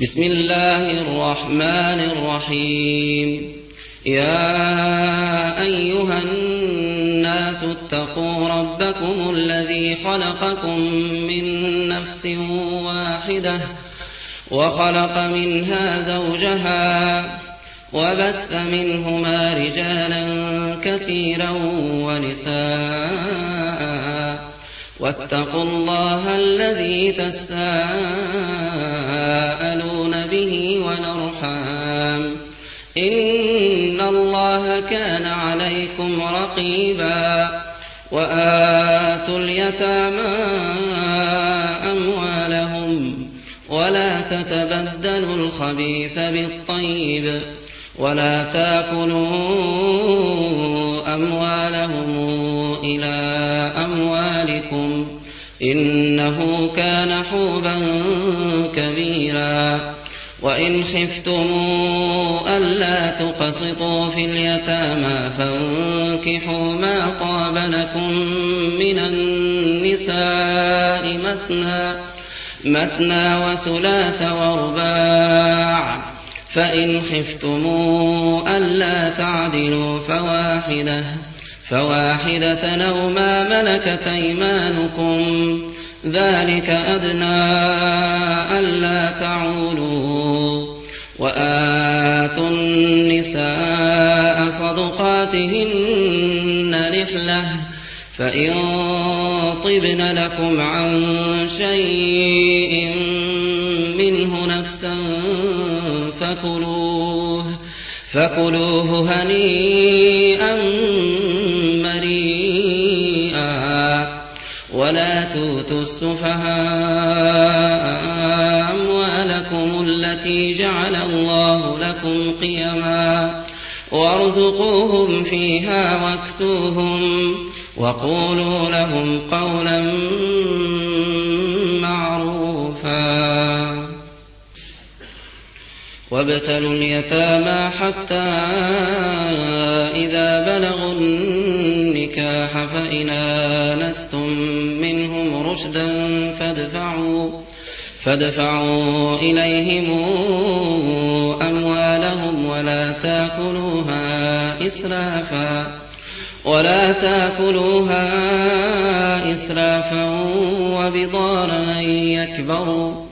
بسم الله الرحمن الرحيم. يا أيها الناس اتقوا ربكم الذي خلقكم من نفس واحدة وخلق منها زوجها وبث منهما رجالا كثيرا ونساء. واتقوا الله الذي تساءلون وآتوا اليتامى أموالهم ولا تتبدلوا الخبيث بالطيب ولا تأكلوا أموالهم إلى أموالكم إنه كان حوبا كبيرا وإن خفتم ألا تقسطوا في اليتامى فانكحوا ما طاب لكم من النساء مثنى مثنى وثلاث ورباع. فإن خفتم ألا تعدلوا فواحدة فواحدة أو ما ملكت أيمانكم. ذلك أدنى ألا تعولوا. وآتوا النساء صدقاتهن نحلة فإن طبن لكم عن شيء منه نفسا فكلوه فكلوه هنيئا مريئا ولا توتوا السفهاء التي جعل الله لكم قيما وارزقوهم فيها واكسوهم وقولوا لهم قولا معروفا. وابتلوا اليتامى حتى إذا بلغوا النكاح فإن آنستم منهم رشدا فادفعوا فادفعوا إليهم أموالهم ولا تأكلوها إسرافا ولا تأكلوها إسرافا وبضارا يكبروا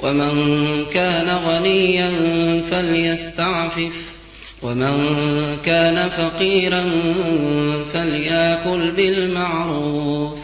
ومن كان غنيا فليستعفف ومن كان فقيرا فليأكل بالمعروف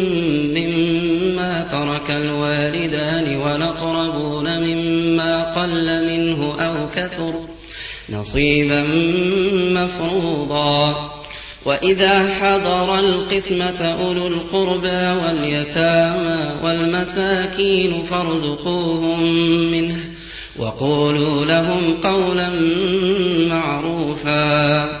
والأقربون مما قل منه أو كثر نصيبا مفروضا. وإذا حضر القسمة أولو القربى واليتامى والمساكين فارزقوهم منه وقولوا لهم قولا معروفا.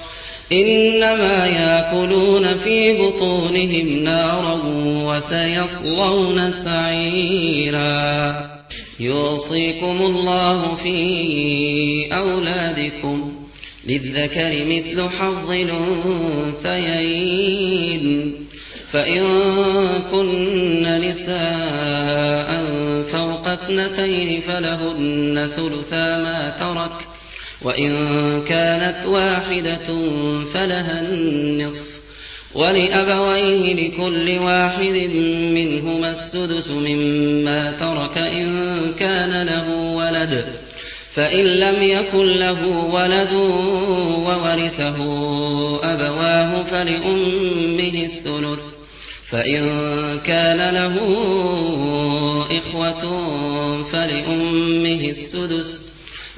إنما يأكلون في بطونهم نارا وسيصلون سعيرا. يوصيكم الله في أولادكم للذكر مثل حظ الأنثيين. فإن كن نساء فوق اثنتين فلهن ثلثا ما ترك وإن كانت واحدة فلها النصف. ولأبويه لكل واحد منهما السدس مما ترك إن كان له ولد. فإن لم يكن له ولد وورثه أبواه فلأمه الثلث. فإن كان له إخوة فلأمه السدس.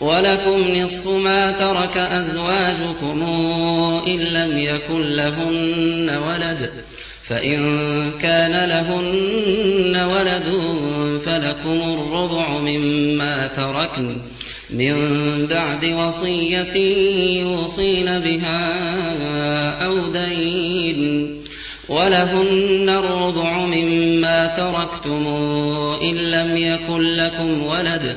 ولكم نصف ما ترك أزواجكم إن لم يكن لهن ولد. فإن كان لهن ولد فلكم الربع مما تركن من بعد وصية يوصين بها أو دين. ولهن الربع مما تركتم إن لم يكن لكم ولد.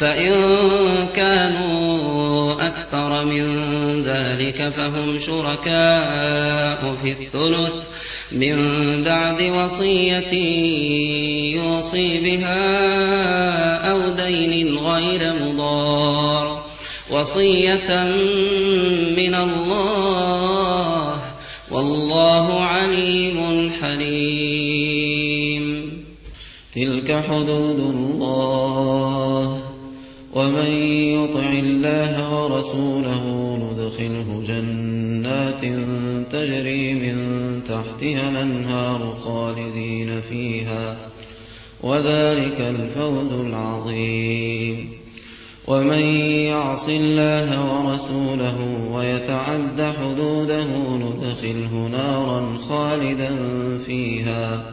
فإن كانوا أكثر من ذلك فهم شركاء في الثلث من بعد وصية يوصي بها أو دين غير مضار وصية من الله والله عليم حليم تلك حدود ومن يطع الله ورسوله ندخله جنات تجري من تحتها الأنهار خالدين فيها وذلك الفوز العظيم. ومن يعص الله ورسوله ويتعد حدوده ندخله نارا خالدا فيها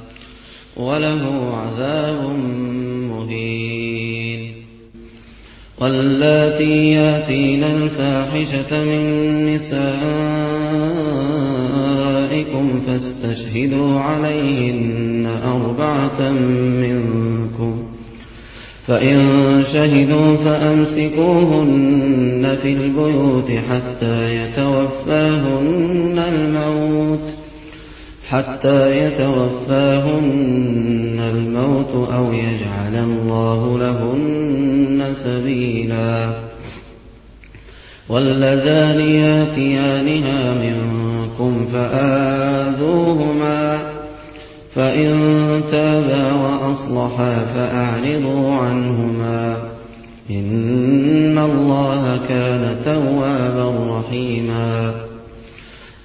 وله عذاب مهين. واللاتي ياتين الفاحشة من نسائكم فاستشهدوا عليهن أربعة منكم. فإن شهدوا فأمسكوهن في البيوت حتى يتوفاهن الموت. حتى يتوفاهن الموت أو يجعل الله لهن سبيلا. واللذان ياتيانها منكم فآذوهما فإن تابا وأصلحا فأعرضوا عنهما. إن الله كان توابا رحيما.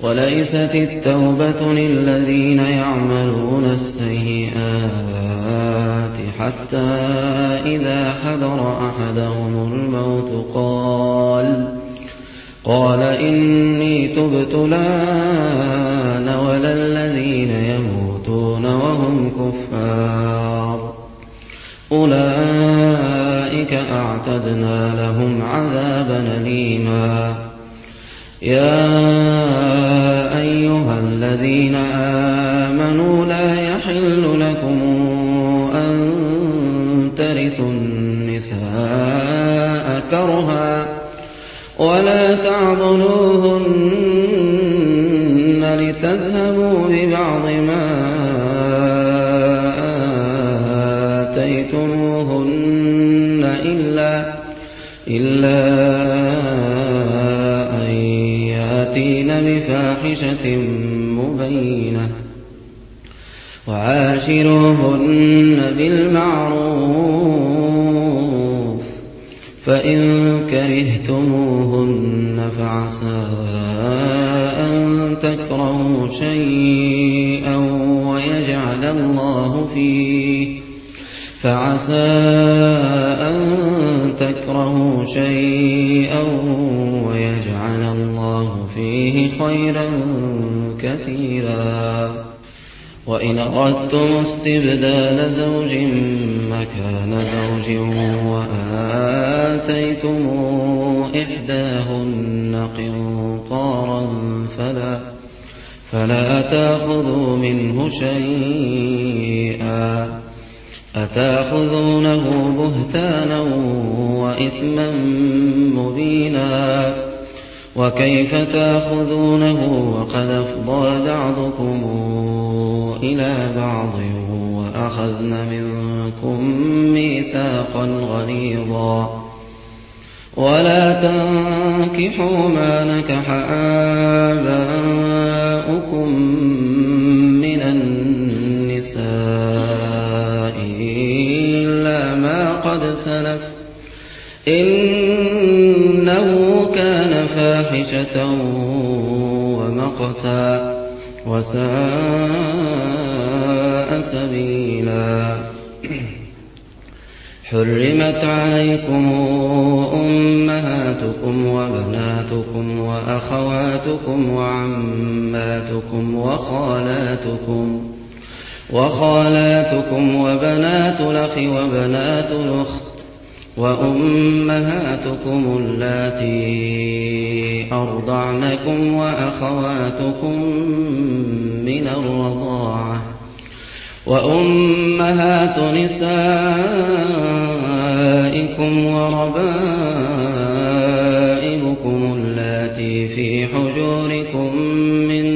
وليست التوبة للذين يعملون السيئات حتى إذا حضر أحدهم الموت قال قال إني تبت الآن ولا الذين يموتون وهم كفار أولئك أعتدنا لهم عذابا أليما يا الذين آمنوا لا يحل لكم أن ترثوا النساء كرها ولا تعضلوهن لتذهبوا ببعض ما آتيتموهن إلا إلا أن يأتين بفاحشة بينة. وعاشروهن بالمعروف. فإن كرهتموهن فعسى أن تكرهوا شيئا ويجعل الله فيه. فعسى أن تكرهوا شيئا ويجعل الله فيه خيرا كثيرا. وإن أردتم استبدال زوج مكان زوج وآتيتم إحداهن قنطارا فلا فلا تأخذوا منه شيئا. أتأخذونه بهتانا وإثما مبينا. وكيف تأخذونه وقد أفضى بعضكم إلى بعض وأخذن منكم ميثاقا غليظا. ولا تنكحوا ما نكح آباؤكم من النساء إلا ما قد سلف كان فاحشة ومقتا وساء سبيلا. حرمت عليكم أمهاتكم وبناتكم وأخواتكم وعماتكم وخالاتكم وخالاتكم وبنات الأخ وبنات الأخت وأمهاتكم اللاتي أرضعنكم وأخواتكم من الرضاعة وأمهات نسائكم وربائبكم اللاتي في حجوركم من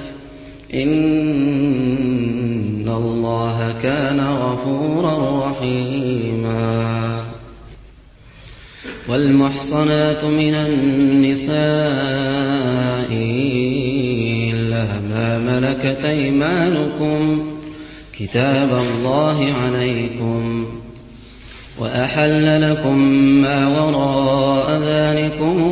إن الله كان غفورا رحيما. والمحصنات من النساء إلا ما ملكت أيمانكم. كتاب الله عليكم. وأحل لكم ما وراء ذلكم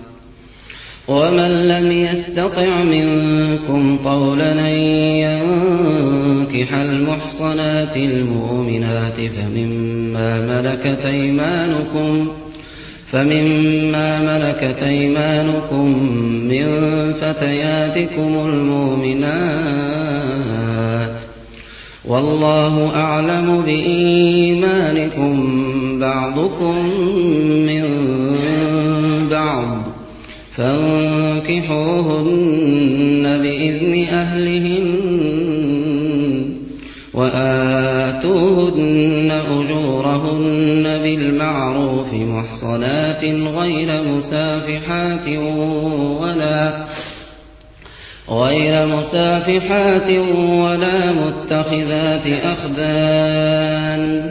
ومن لم يستطع منكم قولا أن ينكح المحصنات المؤمنات فمما ملكت أيمانكم فمما ملكت أيمانكم من فتياتكم المؤمنات والله أعلم بإيمانكم بعضكم من فانكحوهن بإذن أهلهن وآتوهن أجورهن بالمعروف محصنات غير مسافحات ولا غير مسافحات ولا متخذات أخدان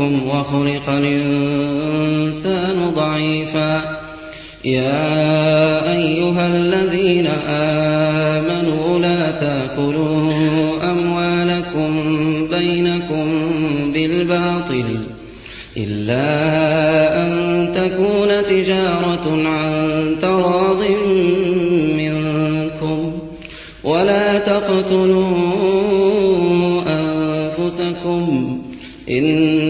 وخلق الإنسان ضعيفا. يا أيها الذين آمنوا لا تأكلوا أموالكم بينكم بالباطل إلا أن تكون تجارة عن تراض منكم. ولا تقتلوا الله كان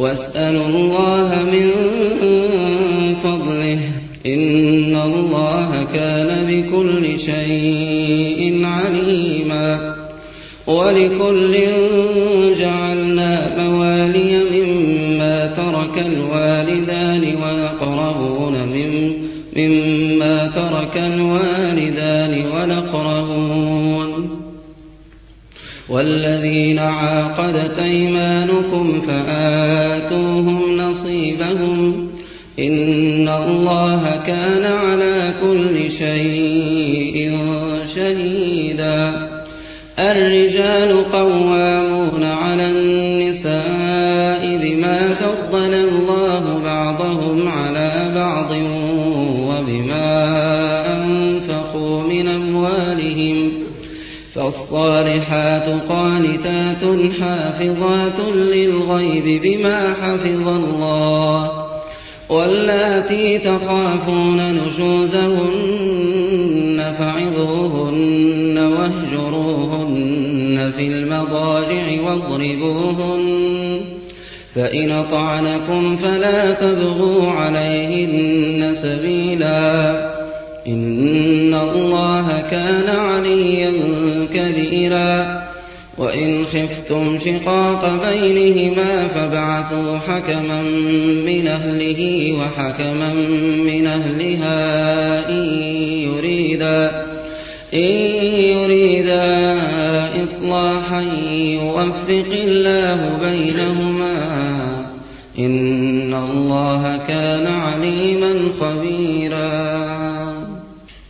واسألوا الله من فضله إن الله كان بكل شيء عليما ولكل جعلنا موالي مما ترك الوالدان والأقربون من مما ترك الوالدان والذين عاقدت أيمانكم فآتوهم نصيبهم إن الله كان على كل شيء شهيدا الرجال قوامون فالصالحات قانتات حافظات للغيب بما حفظ الله واللاتي تخافون نشوزهن فعظوهن واهجروهن في المضاجع واضربوهن فإن طعنكم فلا تبغوا عليهن سبيلا إن الله كان عليا كبيرا وإن خفتم شقاق بينهما فابعثوا حكما من أهله وحكما من أهلها إن يريدا إن يريدا إصلاحا يوفق الله بينهما إن الله كان عليما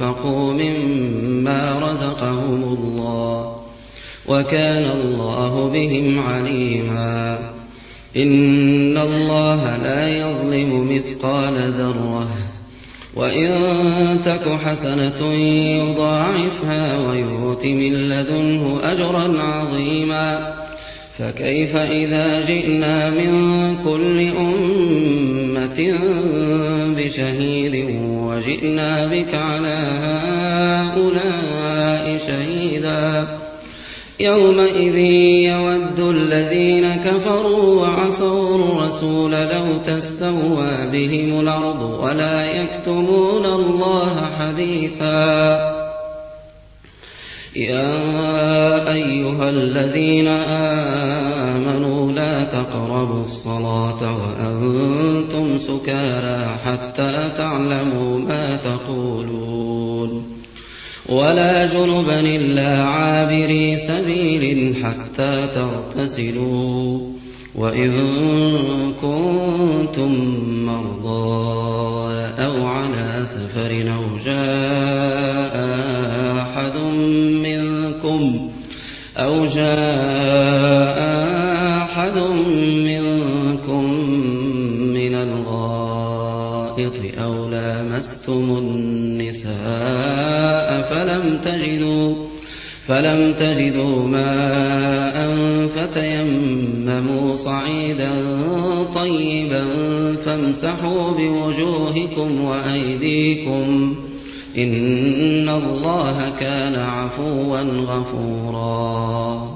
وأنفقوا مما رزقهم الله وكان الله بهم عليما إن الله لا يظلم مثقال ذرة وإن تك حسنة يضاعفها ويؤت من لدنه أجرا عظيما فكيف إذا جئنا من كل أمة بشهيد وجئنا بك على هؤلاء شهيدا. يومئذ يود الذين كفروا وعصوا الرسول لو تسوى بهم الأرض ولا يكتمون الله حديثا. يا أيها الذين آمنوا لا تقربوا الصلاة وأنتم سكارى حتى تعلموا ما تقولون. ولا جنبا إلا عابري سبيل حتى تغتسلوا وإن كنتم مرضى أو على سفر أو جاء أحد منكم أو جاء لامستم النساء فلم تجدوا فلم تجدوا ماء فتيمموا صعيدا طيبا فامسحوا بوجوهكم وأيديكم إن الله كان عفوا غفورا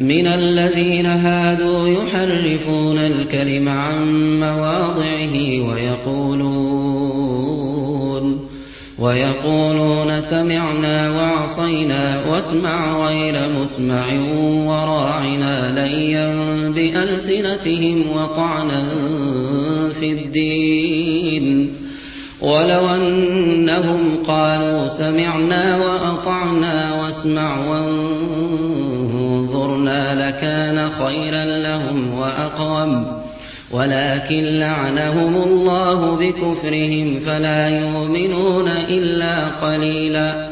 من الذين هادوا يحرفون الكلم عن مواضعه ويقولون ويقولون سمعنا وعصينا واسمع غير مسمع وراعنا ليا بألسنتهم وطعنا في الدين ولو أنهم قالوا سمعنا وأطعنا واسمع وانظرنا لكان خيرا لهم وأقوم ولكن لعنهم الله بكفرهم فلا يؤمنون إلا قليلا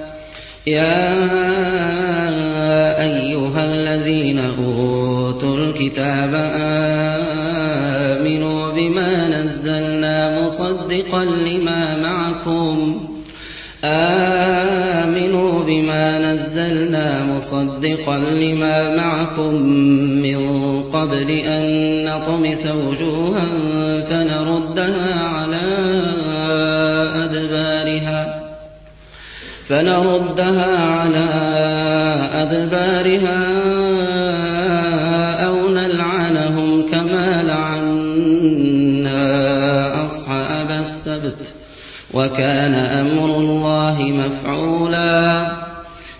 يا أيها الذين أوتوا الكتاب آمنوا بما نزلنا مصدقا لما معكم آمنوا بما نزلنا مصدقا لما معكم من قبل أن نطمس وجوها فنردها على أدبارها فنردها على أدبارها أو نلعنهم كما لعنا أصحاب السبت وكان أمر الله مفعولا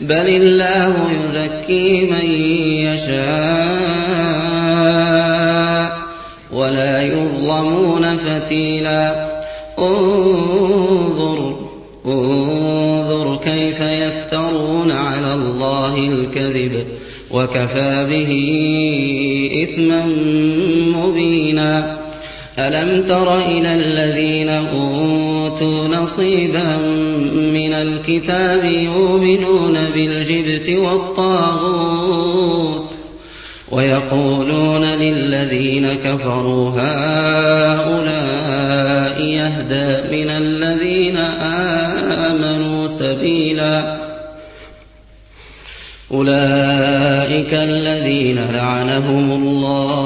بل الله يزكي من يشاء ولا يظلمون فتيلا انظر انظر كيف يفترون على الله الكذب وكفى به إثما مبينا ألم تر إلى الذين أوتوا نصيبا من الكتاب يؤمنون بالجبت والطاغوت ويقولون للذين كفروا هؤلاء يهدى من الذين آمنوا سبيلا أولئك الذين لعنهم الله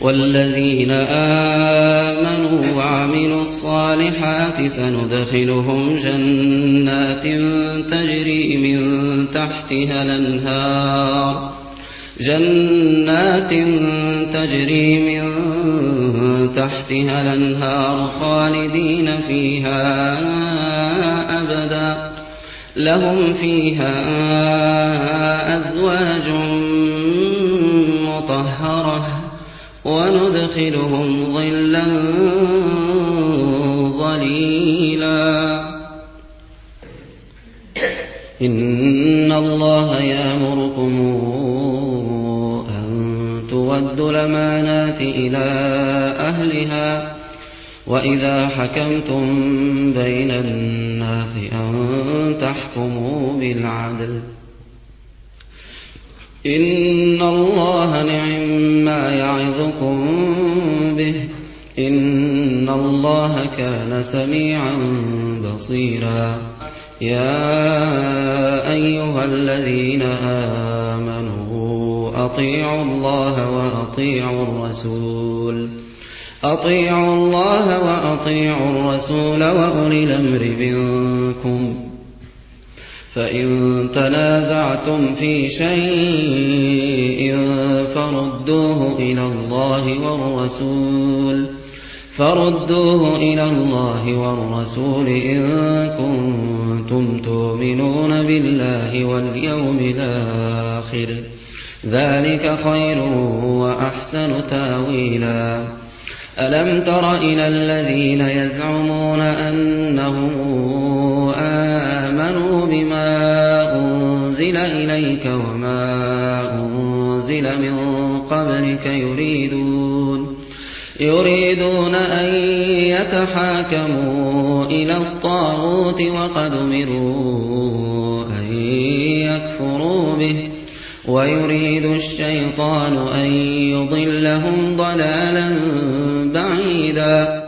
والذين آمنوا وعملوا الصالحات سندخلهم جنات تجري من تحتها الأنهار. جنات تجري من تحتها الأنهار خالدين فيها أبدا. لهم فيها أزواج مطهرة. وندخلهم ظلا ظليلا. إن الله يأمركم أن تودوا الأمانات إلى أهلها وإذا حكمتم بين الناس أن تحكموا بالعدل. إن الله نعم ما يعظكم به. إن الله كان سميعا بصيرا. يا أيها الذين آمنوا أطيعوا الله وأطيعوا الرسول. أطيعوا الله وأطيعوا الرسول وأولي الأمر منكم. فإن تنازعتم في شيء فردوه إلى الله والرسول فردوه إلى الله والرسول إن كنتم تؤمنون بالله واليوم الآخر ذلك خير وأحسن تأويلا. ألم تر إلى الذين يزعمون أنهم آمنوا بما أنزل إليك وما أنزل من قبلك يريدون يريدون أن يتحاكموا إلى الطاغوت وقد أمروا أن يكفروا به. ويريد الشيطان أن يضلهم ضلالا بعيدا.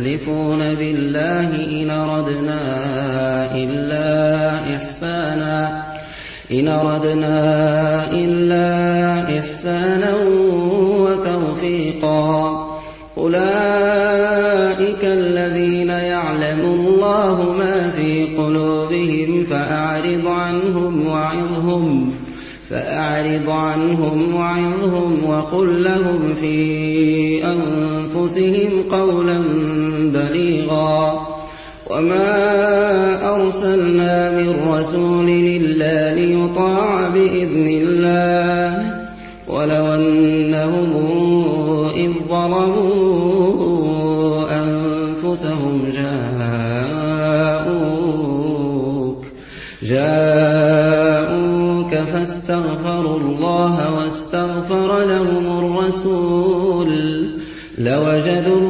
يحلفون بالله إن أردنا إلا إحسانا. إن أردنا إلا إحسانا وتوفيقا. أولئك الذين يعلم الله ما في قلوبهم فأعرض عنهم وعظهم فأعرض عنهم وعظهم وقل لهم في أنفسهم قولا بليغا. وما أرسلنا من رسول إلا ليطاع بإذن الله. ولو أنهم ظلموا أنفسهم جاءوك جاءوك فاستغفروا الله واستغفر لهم الرسول لوجدوا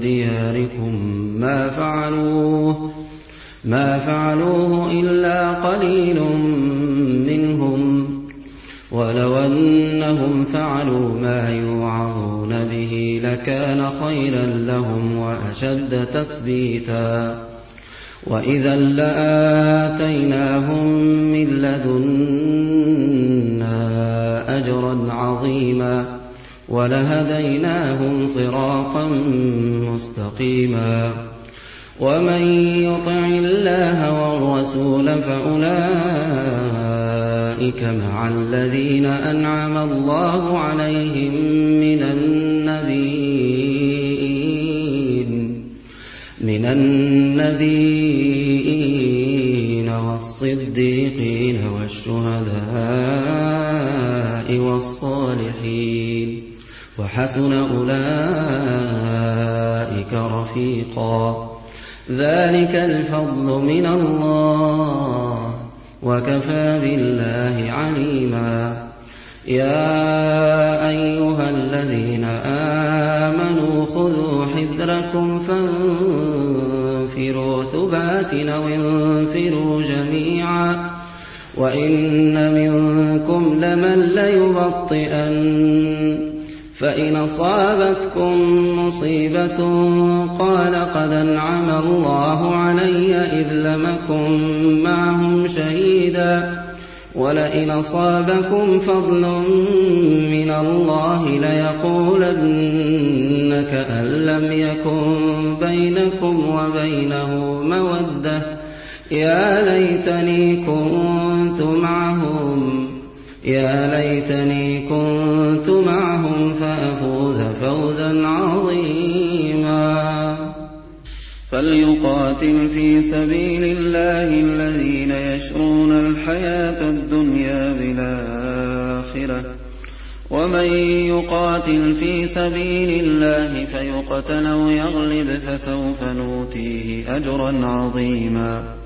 دياركم ما فعلوه ما فعلوه إلا قليل منهم. ولو أنهم فعلوا ما يوعظون به لكان خيرا لهم وأشد تثبيتا. وإذا لآتيناهم من لدنا أجرا عظيما. ولهديناهم صراطا مستقيما. ومن يطع الله والرسول فأولئك مع الذين أنعم الله عليهم من النبيين من النبيين والصديقين والشهداء والصالحين. وحسن أولئك رفيقا. ذلك الفضل من الله وكفى بالله عليما. يا أيها الذين آمنوا خذوا حذركم فانفروا ثبات أو انفروا جميعا. وإن منكم لمن ليبطئن فإن أصابتكم مصيبة قال قد أنعم الله علي إذ لمكم معهم شهيدا ولئن أصابكم فضل من الله ليقولن كأن لم يكن بينكم وبينه مودة يا ليتني كنت معهم يا ليتني كنت معهم فوزا عظيما. فليقاتل في سبيل الله الذين يشرون الحياة الدنيا بالآخرة. ومن يقاتل في سبيل الله فيقتل أو يغلب فسوف نؤتيه أجرا عظيما.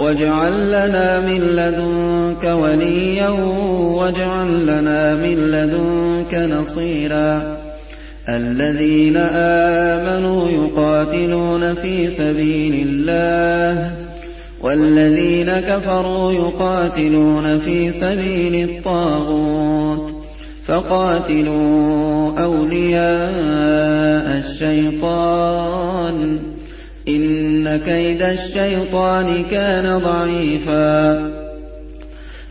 واجعل لنا من لدنك وليا واجعل لنا من لدنك نصيرا. الذين آمنوا يقاتلون في سبيل الله والذين كفروا يقاتلون في سبيل الطاغوت. فقاتلوا أولياء الشيطان. إن كيد الشيطان كان ضعيفا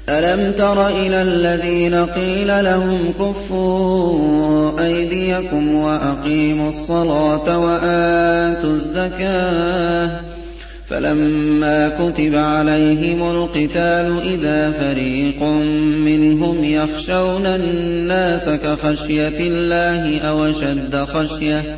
ألم تر إلى الذين قيل لهم كفوا أيديكم وأقيموا الصلاة وآتوا الزكاة فلما كتب عليهم القتال إذا فريق منهم يخشون الناس كخشية الله أو شد خشية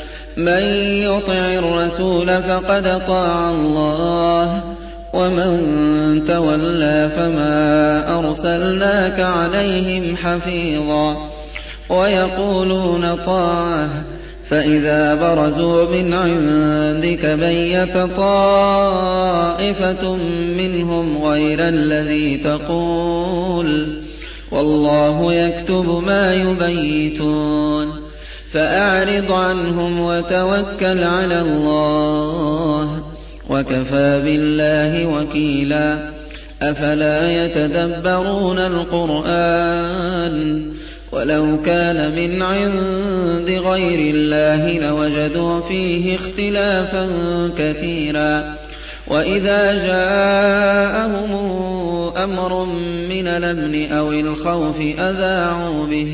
من يطع الرسول فقد طاع الله ومن تولى فما أرسلناك عليهم حفيظا. ويقولون طاعة فإذا برزوا من عندك بيت طائفة منهم غير الذي تقول. والله يكتب ما يبيتون. فأعرض عنهم وتوكل على الله وكفى بالله وكيلا أفلا يتدبرون القرآن ولو كان من عند غير الله لوجدوا فيه اختلافا كثيرا وإذا جاءهم أمر من الأمن أو الخوف أذاعوا به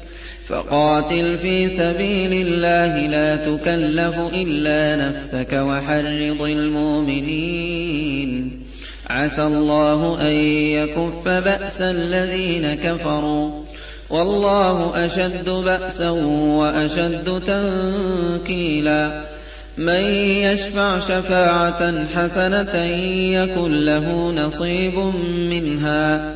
فقاتل في سبيل الله لا تكلف إلا نفسك وحرض المؤمنين. عسى الله أن يكف بأس الذين كفروا. والله أشد بأسا وأشد تنكيلا. من يشفع شفاعة حسنة يكن له نصيب منها.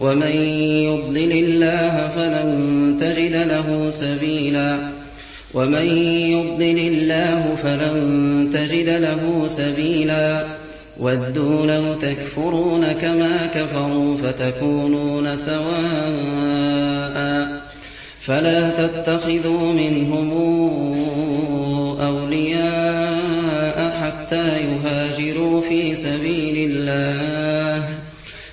ومن يضلل الله فلن تجد له سبيلا. ومن يضلل الله فلن تجد له سبيلا. وَدُّوا لَوْ تَكْفُرُونَ كَمَا كَفَرُوا فَتَكُونُونَ سَوَاءً ۖ. فَلَا تَتَّخِذُوا مِنْهُمْ أَوْلِيَاءَ حَتَّىٰ يُهَاجِرُوا فِي سَبِيلِ اللَّهِ ۚ.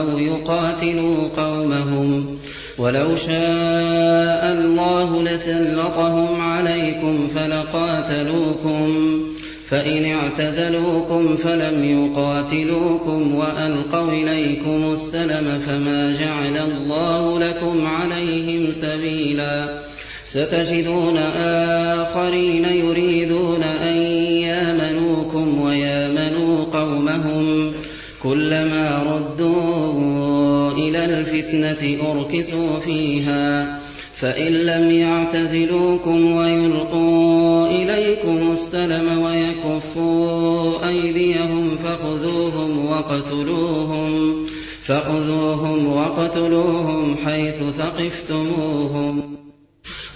أو يقاتلوا قومهم ولو شاء الله لسلطهم عليكم فلقاتلوكم فإن اعتزلوكم فلم يقاتلوكم وألقوا إليكم السلم فما جعل الله لكم عليهم سبيلا ستجدون آخرين يريدون أن يامنوكم ويامنوا قومهم كلما ردوا إلى الفتنة أركسوا فيها فإن لم يعتزلوكم ويلقوا إليكم السلم ويكفوا أيديهم فخذوهم وقتلوهم فخذوهم وقتلوهم حيث ثقفتموهم.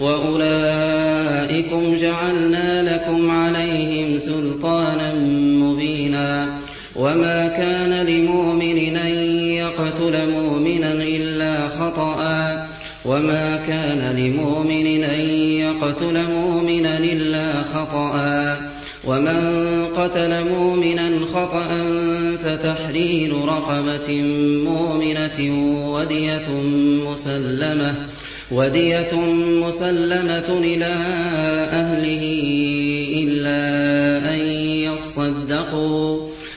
وأولئكم جعلنا لكم عليهم سلطانا مبينا. وما كان لمؤمن أن يقتل مؤمنا إلا خطأ. وما كان لمؤمن أن يقتل مؤمنا إلا خطأ. ومن قتل مؤمنا خطأ فتحرير رقبة مؤمنة ودية مسلمة. ودية مسلمة إلى أهله إلا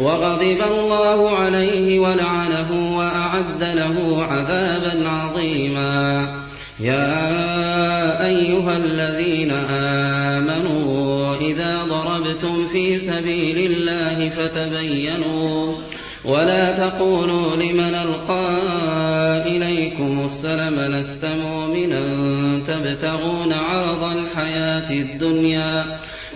وغضب الله عليه ولعنه وأعد له عذابا عظيما. يا أيها الذين آمنوا إذا ضربتم في سبيل الله فتبينوا ولا تقولوا لمن ألقى إليكم السلم لست مؤمنا. تبتغون عرض الحياة الدنيا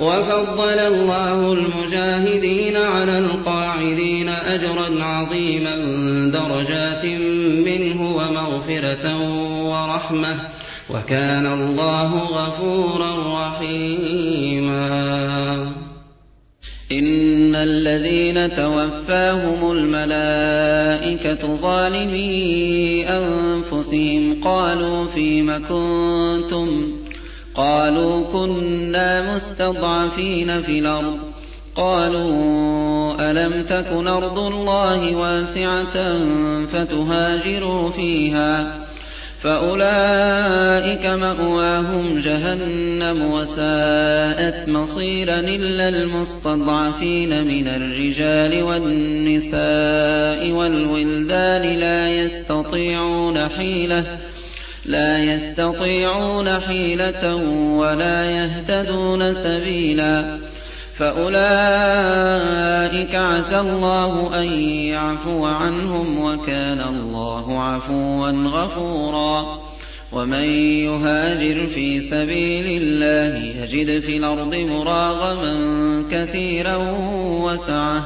وفضل الله المجاهدين على القاعدين أجرا عظيما درجات منه ومغفرة ورحمة وكان الله غفورا رحيما. إن الذين توفاهم الملائكة ظالمي أنفسهم قالوا فيم كنتم قالوا كنا مستضعفين في الأرض. قالوا ألم تكن أرض الله واسعة فتهاجروا فيها؟ فأولئك مأواهم جهنم وساءت مصيرا إلا المستضعفين من الرجال والنساء والولدان لا يستطيعون حيلة. لا يستطيعون حيلة ولا يهتدون سبيلا فأولئك عسى الله أن يعفو عنهم وكان الله عفوا غفورا ومن يهاجر في سبيل الله يجد في الأرض مراغما كثيرا وسعة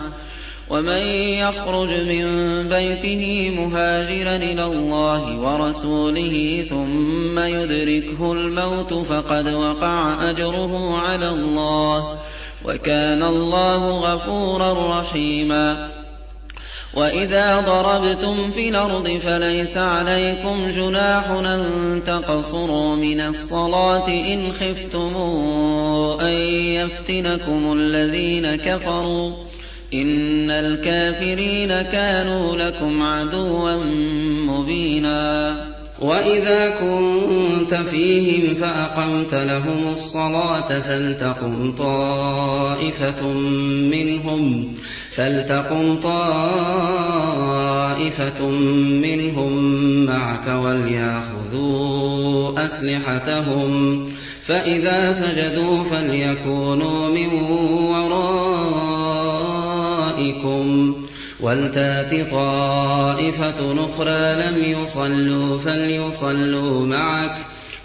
ومن يخرج من بيته مهاجرا إلى الله ورسوله ثم يدركه الموت فقد وقع أجره على الله وكان الله غفورا رحيما. وإذا ضربتم في الأرض فليس عليكم جناح أن تقصروا من الصلاة إن خفتم أن يفتنكم الذين كفروا. إن الكافرين كانوا لكم عدوا مبينا. وإذا كنت فيهم فأقمت لهم الصلاة فلتقم طائفة منهم فلتقم طائفة منهم معك وليأخذوا أسلحتهم فإذا سجدوا فليكونوا من ورائكم ولتات طائفة أخرى لم يصلوا فليصلوا معك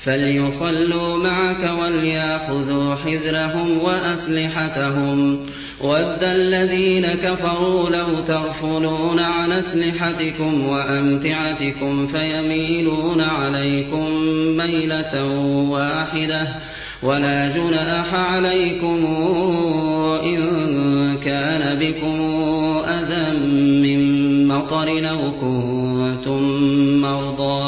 فليصلوا معك وليأخذوا حذرهم وأسلحتهم ود الذين كفروا لو تغفلون عن أسلحتكم وأمتعتكم فيميلون عليكم ميلة واحدة ولا جناح عليكم إن كان بكم أذى من مطر أو كنتم مرضى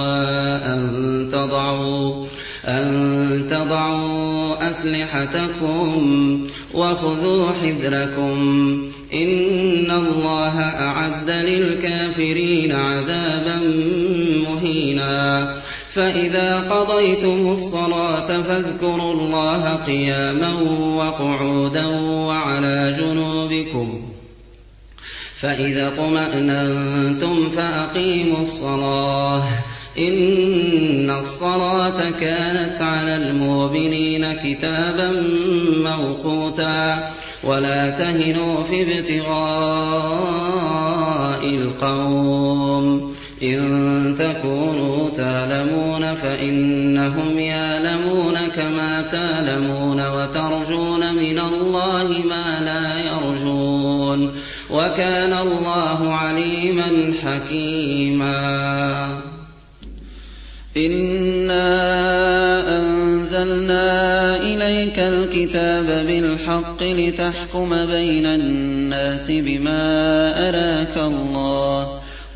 أن تضعوا أن تضعوا أسلحتكم وخذوا حذركم. إن الله أعد للكافرين عذابا مهينا. فإذا قضيتم الصلاة فاذكروا الله قياما وقعودا وعلى جنوبكم فإذا اطمأننتم فأقيموا الصلاة إن الصلاة كانت على المؤمنين كتابا موقوتا ولا تهنوا في ابتغاء القوم إن تكونوا تالمون فإنهم يالمون كما تالمون وترجون من الله ما لا يرجون وكان الله عليما حكيما. إنا أنزلنا إليك الكتاب بالحق لتحكم بين الناس بما أراك الله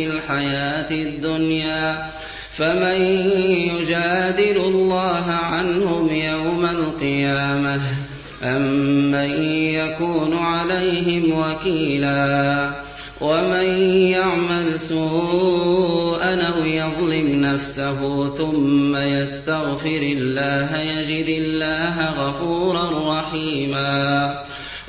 في الحياة الدنيا فمن يجادل الله عنهم يوم القيامة أم من يكون عليهم وكيلا ومن يعمل سوءا أو يظلم نفسه ثم يستغفر الله يجد الله غفورا رحيما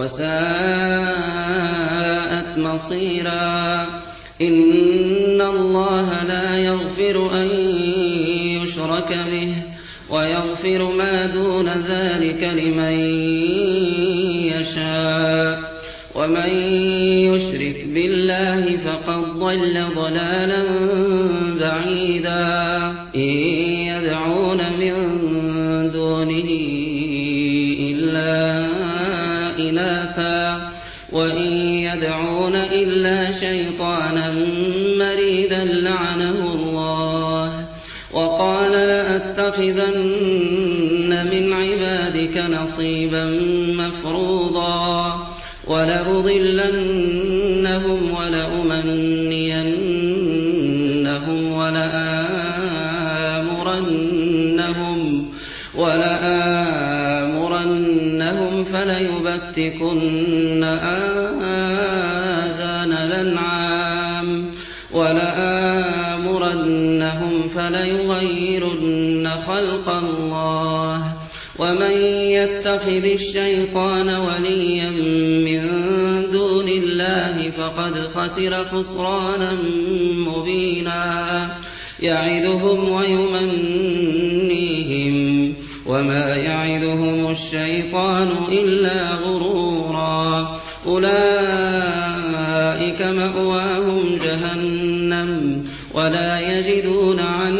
وساءت مصيرا. إن الله لا يغفر أن يشرك به ويغفر ما دون ذلك لمن يشاء. ومن يشرك بالله فقد ضل ضلالا لأتخذن من عبادك نصيبا مفروضا ولأضلنهم ولأمنينهم ولآمرنهم ولآمرنهم فليبتكن آذان خلق الله ومن يتخذ الشيطان وليا من دون الله فقد خسر خسرانا مبينا. يعدهم ويمنيهم وما يعدهم الشيطان إلا غرورا. أولئك مأواهم جهنم ولا يجدون عنها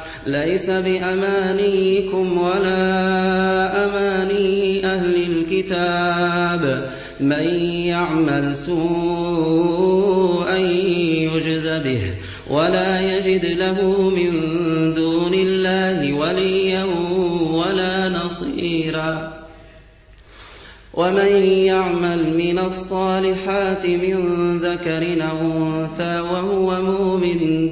ليس بأمانيكم ولا أماني أهل الكتاب. من يعمل سوءا يجز به ولا يجد له من دون الله وليا ولا نصيرا. ومن يعمل من الصالحات من ذكر أو أنثى وهو مؤمن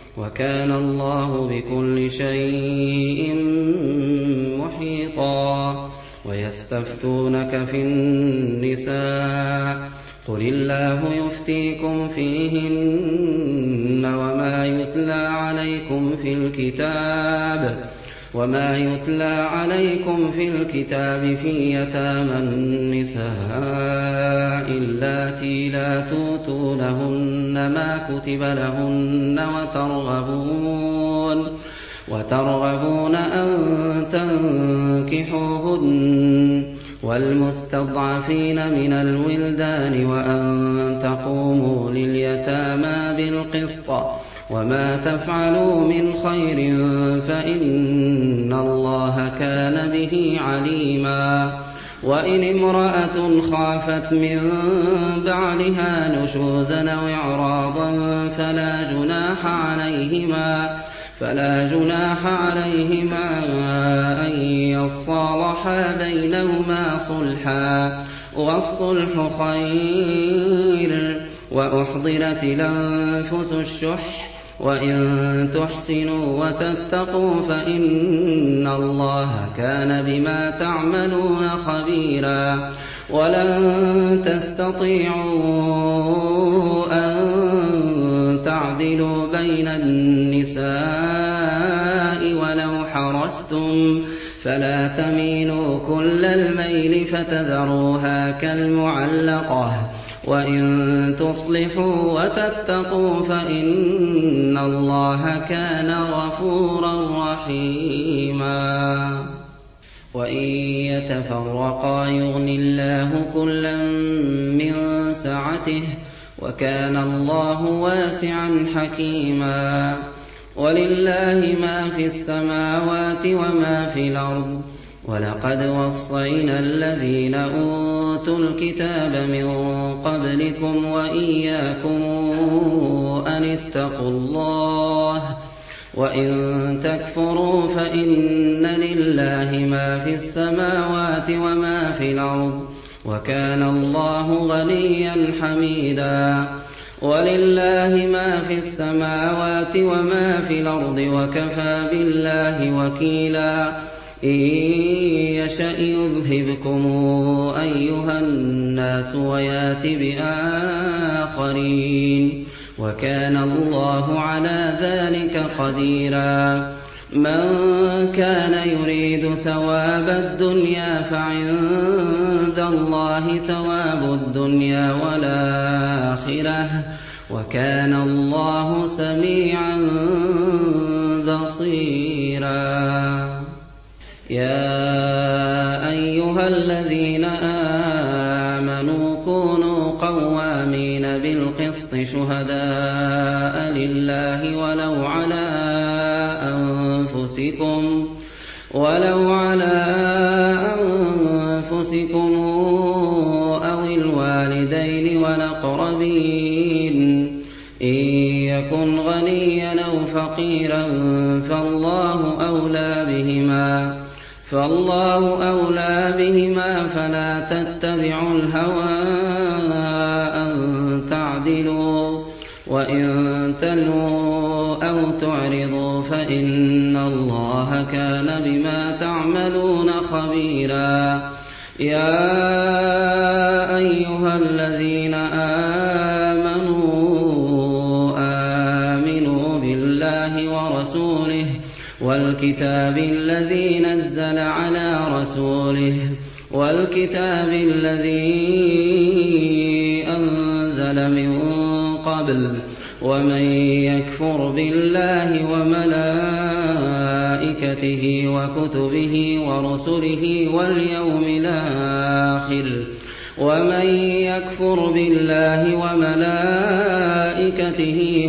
وكان الله بكل شيء محيطا ويستفتونك في النساء قل الله يفتيكم فيهن وما يتلى عليكم في الكتاب وما يتلى عليكم في الكتاب في يتامى النساء اللاتي لا توتونهن ما كتب لهن وترغبون وترغبون أن تنكحوهن والمستضعفين من الولدان وأن تقوموا لليتامى بالقسط وما تفعلوا من خير فإن الله كان به عليما وإن امرأة خافت من بعلها نشوزا أو إعراضا فلا جناح عليهما فلا جناح عليهما أن يصالحا بينهما صلحا والصلح خير وأحضرت الأنفس الشح وإن تحسنوا وتتقوا فإن الله كان بما تعملون خبيرا ولن تستطيعوا أن تعدلوا بين النساء ولو حرصتم فلا تميلوا كل الميل فتذروها كالمعلقة وإن تصلحوا وتتقوا فإن الله كان غفورا رحيما. وإن يتفرقا يغن الله كلا من سعته وكان الله واسعا حكيما. ولله ما في السماوات وما في الأرض وَلَقَدْ وَصَّيْنَا الَّذِينَ أُوتُوا الْكِتَابَ مِن قَبْلِكُمْ وَإِيَّاكُمْ أَنِ اتَّقُوا اللَّهَ ۚ وَإِن تَكْفُرُوا فَإِنَّ لِلَّهِ مَا فِي السَّمَاوَاتِ وَمَا فِي الْأَرْضِ ۚ وَكَانَ اللَّهُ غَنِيًّا حَمِيدًا وَلِلَّهِ مَا فِي السَّمَاوَاتِ وَمَا فِي الْأَرْضِ ۚ وَكَفَىٰ بِاللَّهِ وَكِيلًا إِن يَشَأْ يُذْهِبْكُمْ أَيُّهَا النَّاسُ وَيَأْتِ بِآخَرِينَ وَكَانَ اللَّهُ عَلَىٰ ذَٰلِكَ قَدِيرًا مَن كَانَ يُرِيدُ ثَوَابَ الدُّنْيَا فَعِندَ اللَّهِ ثَوَابُ الدُّنْيَا وَالْآخِرَةِ ۚ وَكَانَ اللَّهُ سَمِيعًا قَوَّامِينَ بِالْقِسْطِ شُهَدَاءَ لِلَّهِ وَلَوْ عَلَىٰ أَنفُسِكُمْ ولو على أنفسكم أو الوالدين والأقربين. إن يكن غنيا أو فقيرا فالله أولى بهما فالله أولى بهما فلا تتبعوا الهوى. وإن تلووا أو تعرضوا فإن الله كان بما تعملون خبيرا يا أيها الذين آمنوا آمنوا بالله ورسوله والكتاب الذي نزل على رسوله والكتاب الذي ومن يكفر بالله وملائكته وكتبه ورسله واليوم الآخر ومن يكفر بالله وملائكته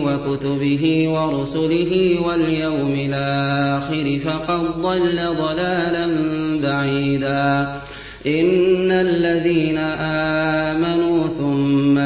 وكتبه ورسله واليوم الآخر فقد ضل ضلالا بعيدا إن الذين آمنوا ثم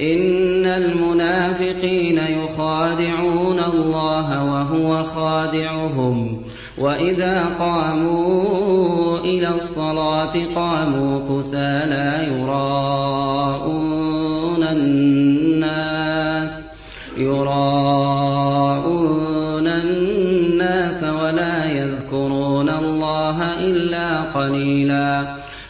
إِنَّ الْمُنَافِقِينَ يُخَادِعُونَ اللَّهَ وَهُوَ خَادِعُهُمْ. وَإِذَا قَامُوا إِلَى الصَّلَاةِ قَامُوا كُسَالَىٰ يُرَاءُونَ النَّاسَ. يُرَاءُونَ النَّاسَ وَلَا يَذْكُرُونَ اللَّهَ إِلَّا قَلِيلًا.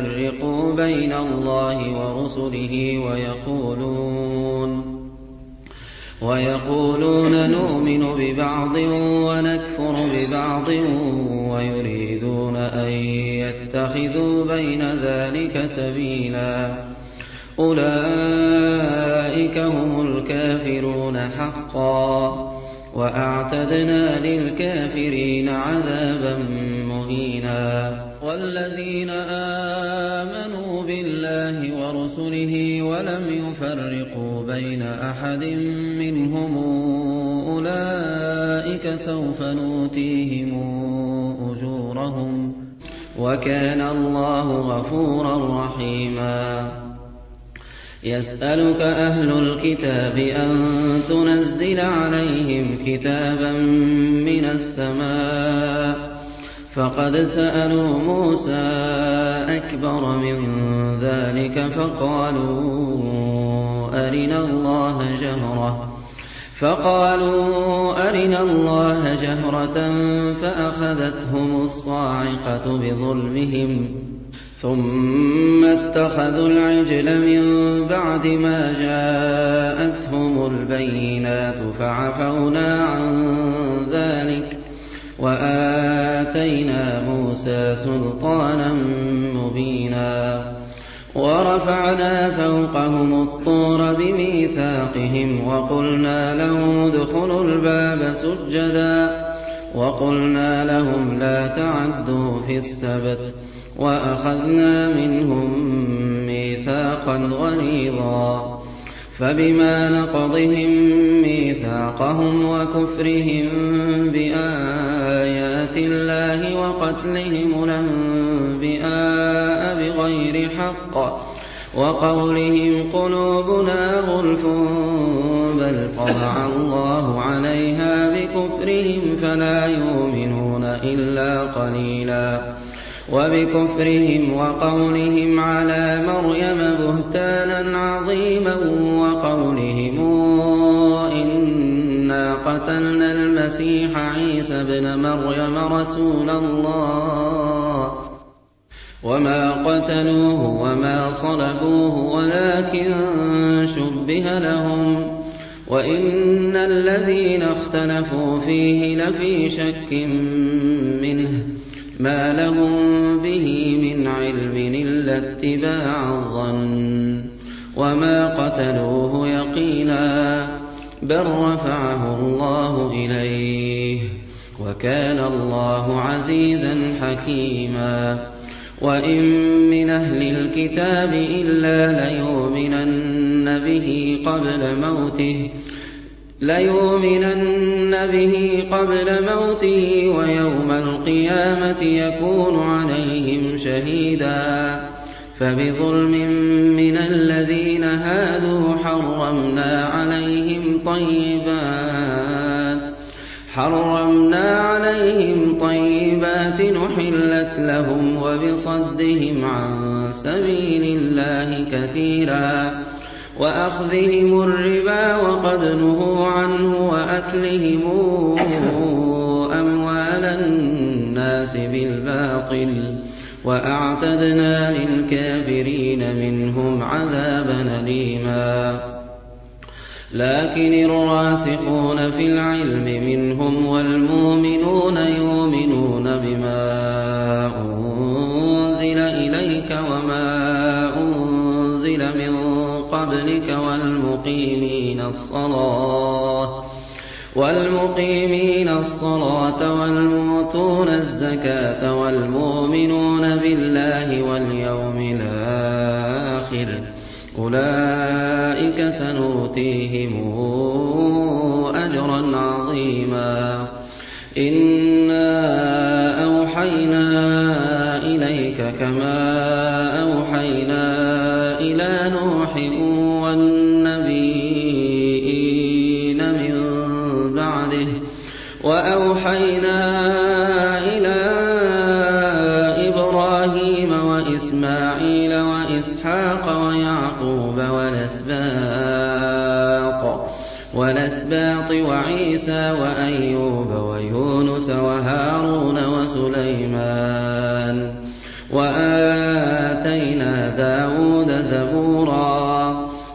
يُفَرِّقُوا بَيْنَ اللَّهِ وَرُسُلِهِ وَيَقُولُونَ نُؤْمِنُ بِبَعْضٍ وَنَكْفُرُ بِبَعْضٍ وَيُرِيدُونَ أَن يَتَّخِذُوا بَيْنَ ذَٰلِكَ سَبِيلًا أُولَٰئِكَ هُمُ الْكَافِرُونَ حَقًّا ۚ وَأَعْتَدْنَا لِلْكَافِرِينَ عَذَابًا مُّهِينًا وَالَّذِينَ آمَنُوا بِاللَّهِ وَرُسُلِهِ وَلَمْ يُفَرِّقُوا بَيْنَ أَحَدٍ مِّنْهُمْ أُولَٰئِكَ سَوْفَ نُؤْتِيهِمْ أُجُورَهُمْ ۗ وَكَانَ اللَّهُ غَفُورًا رَّحِيمًا. يَسْأَلُكَ أَهْلُ الْكِتَابِ أَن تُنَزِّلَ عَلَيْهِمْ كِتَابًا مِّنَ السَّمَاءِ ۚ فَقَدْ سَأَلُوا مُوسَىٰ أَكْبَرَ مِن ذَٰلِكَ فَقَالُوا أَرِنَا اللَّهَ جَهْرَةً. فَأَخَذَتْهُمُ الصَّاعِقَةُ بِظُلْمِهِمْ. ثُمَّ اتَّخَذُوا الْعِجْلَ مِن بَعْدِ مَا جَاءَتْهُمُ الْبَيِّنَاتُ فَعَفَوْنَا عَن ذَٰلِكَ. وَآتَيْنَا مُوسَىٰ سُلْطَانًا مُّبِينًا وَرَفَعْنَا فَوْقَهُمُ الطُّورَ بِمِيثَاقِهِمْ وَقُلْنَا لَهُمُ ادْخُلُوا الْبَابَ سُجَّدًا وَقُلْنَا لَهُمْ لَا تَعْدُوا فِي السَّبْتِ وَأَخَذْنَا مِنْهُم مِّيثَاقًا غَلِيظًا فَبِمَا نَقْضِهِم مِّيثَاقَهُمْ وَكُفْرِهِم بِآيَاتِ اللَّهِ وَقَتْلِهِمُ الْأَنبِيَاءَ بغير حق وقولهم قلوبنا غلف بل طبع الله عليها بكفرهم فلا يؤمنون إلا قليلا وبكفرهم وقولهم على مريم بهتانا عظيما وقولهم قتلنا المسيح عيسى ابن مريم رسول الله. وما قتلوه وما صلبوه ولكن شبه لهم. وإن الذين اختلفوا فيه لفي شك منه. ما لهم به من علم إلا اتباع الظن. وما قتلوه يقينا. بل رفعه الله إليه وكان الله عزيزا حكيما وإن من أهل الكتاب إلا ليؤمنن به قبل موته ليؤمنن به قبل موته ويوم القيامة يكون عليهم شهيدا فبظلم من الذين هادوا حرمنا عليهم طيبات حرمنا عليهم طيبات نحلت لهم وبصدهم عن سبيل الله كثيرا وأخذهم الربا وقد نهوا عنه وأكلهم أموال الناس بالباطل وأعتدنا للكافرين منهم عذابا أليما. لكن الراسخون في العلم منهم والمؤمنون يؤمنون بما أنزل إليك وما أنزل من قبلك والمقيمين الصلاة والمقيمين الصلاة والمؤتون الزكاة والمؤمنون بالله واليوم الآخر. أولئك سنؤتيهم أجرا عظيما. إنا أوحينا إليك كما أوحينا إلى نوح وأوحينا إلى إبراهيم وإسماعيل وإسحاق ويعقوب والأسباط والأسباط وعيسى وأيوب ويونس وهارون وسليمان وآتينا داود زبورا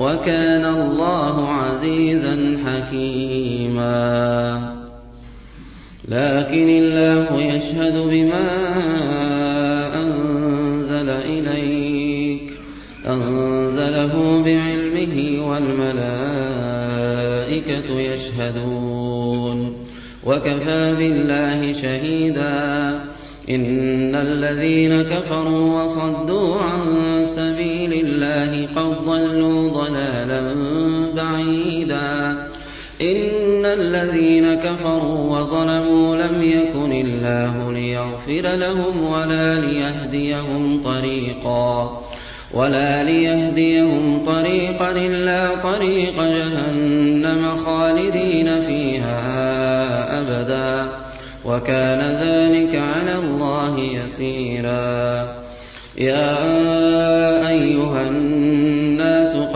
وكان الله عزيزا حكيما. لكن الله يشهد بما أنزل إليك أنزله بعلمه والملائكة يشهدون. وكفى بالله شهيدا. إن الذين كفروا وصدوا عن قد ضلوا ضلالا بعيدا. إن الذين كفروا وظلموا لم يكن الله ليغفر لهم ولا ليهديهم طريقا. ولا ليهديهم طريقا إلا طريق جهنم خالدين فيها أبدا. وكان ذلك على الله يسيرا. يا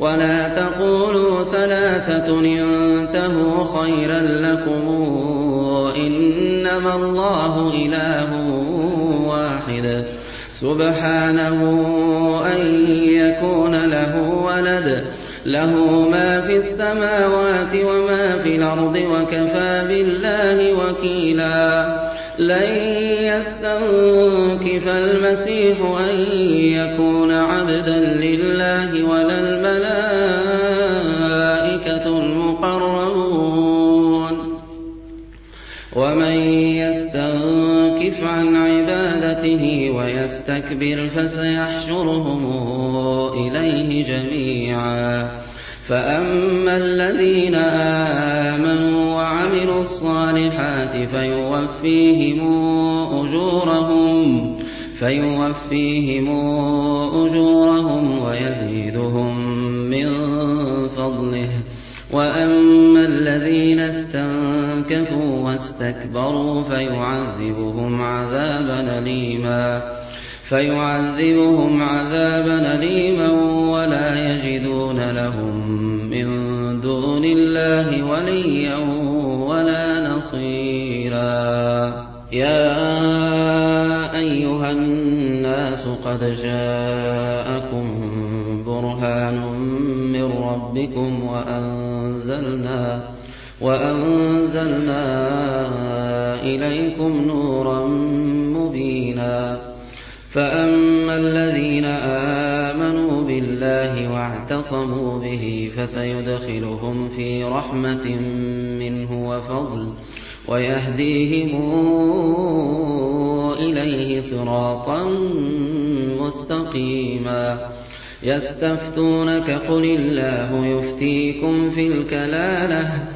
ولا تقولوا ثلاثة انتهوا خيرا لكم إنما الله إله واحد. سبحانه أن يكون له ولد له ما في السماوات وما في الأرض وكفى بالله وكيلا. لن يستنكف المسيح أن يكون عبدا لله ولا ومن يستنكف عن عبادته ويستكبر فسيحشرهم إليه جميعا. فأما الذين آمنوا وعملوا الصالحات فيوفيهم أجورهم فيوفيهم أجورهم ويزيدهم من فضله. وأما الذين استنكفوا واستكبروا فيعذبهم عذابا أليما فيعذبهم عذابا أليما ولا يجدون لهم من دون الله وليا ولا نصيرا يا أيها الناس قد جاءكم برهان من ربكم وأنزلنا وأنزلنا إليكم نورا مبينا. فأما الذين آمنوا بالله واعتصموا به فسيدخلهم في رحمة منه وفضل ويهديهم إليه صراطا مستقيما. يستفتونك قل الله يفتيكم في الكلالة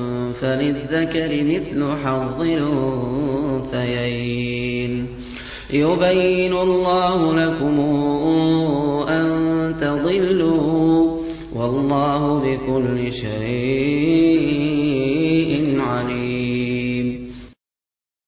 فللذكر مثل حظ الأنثيين. يبين الله لكم أن تضلوا والله بكل شيء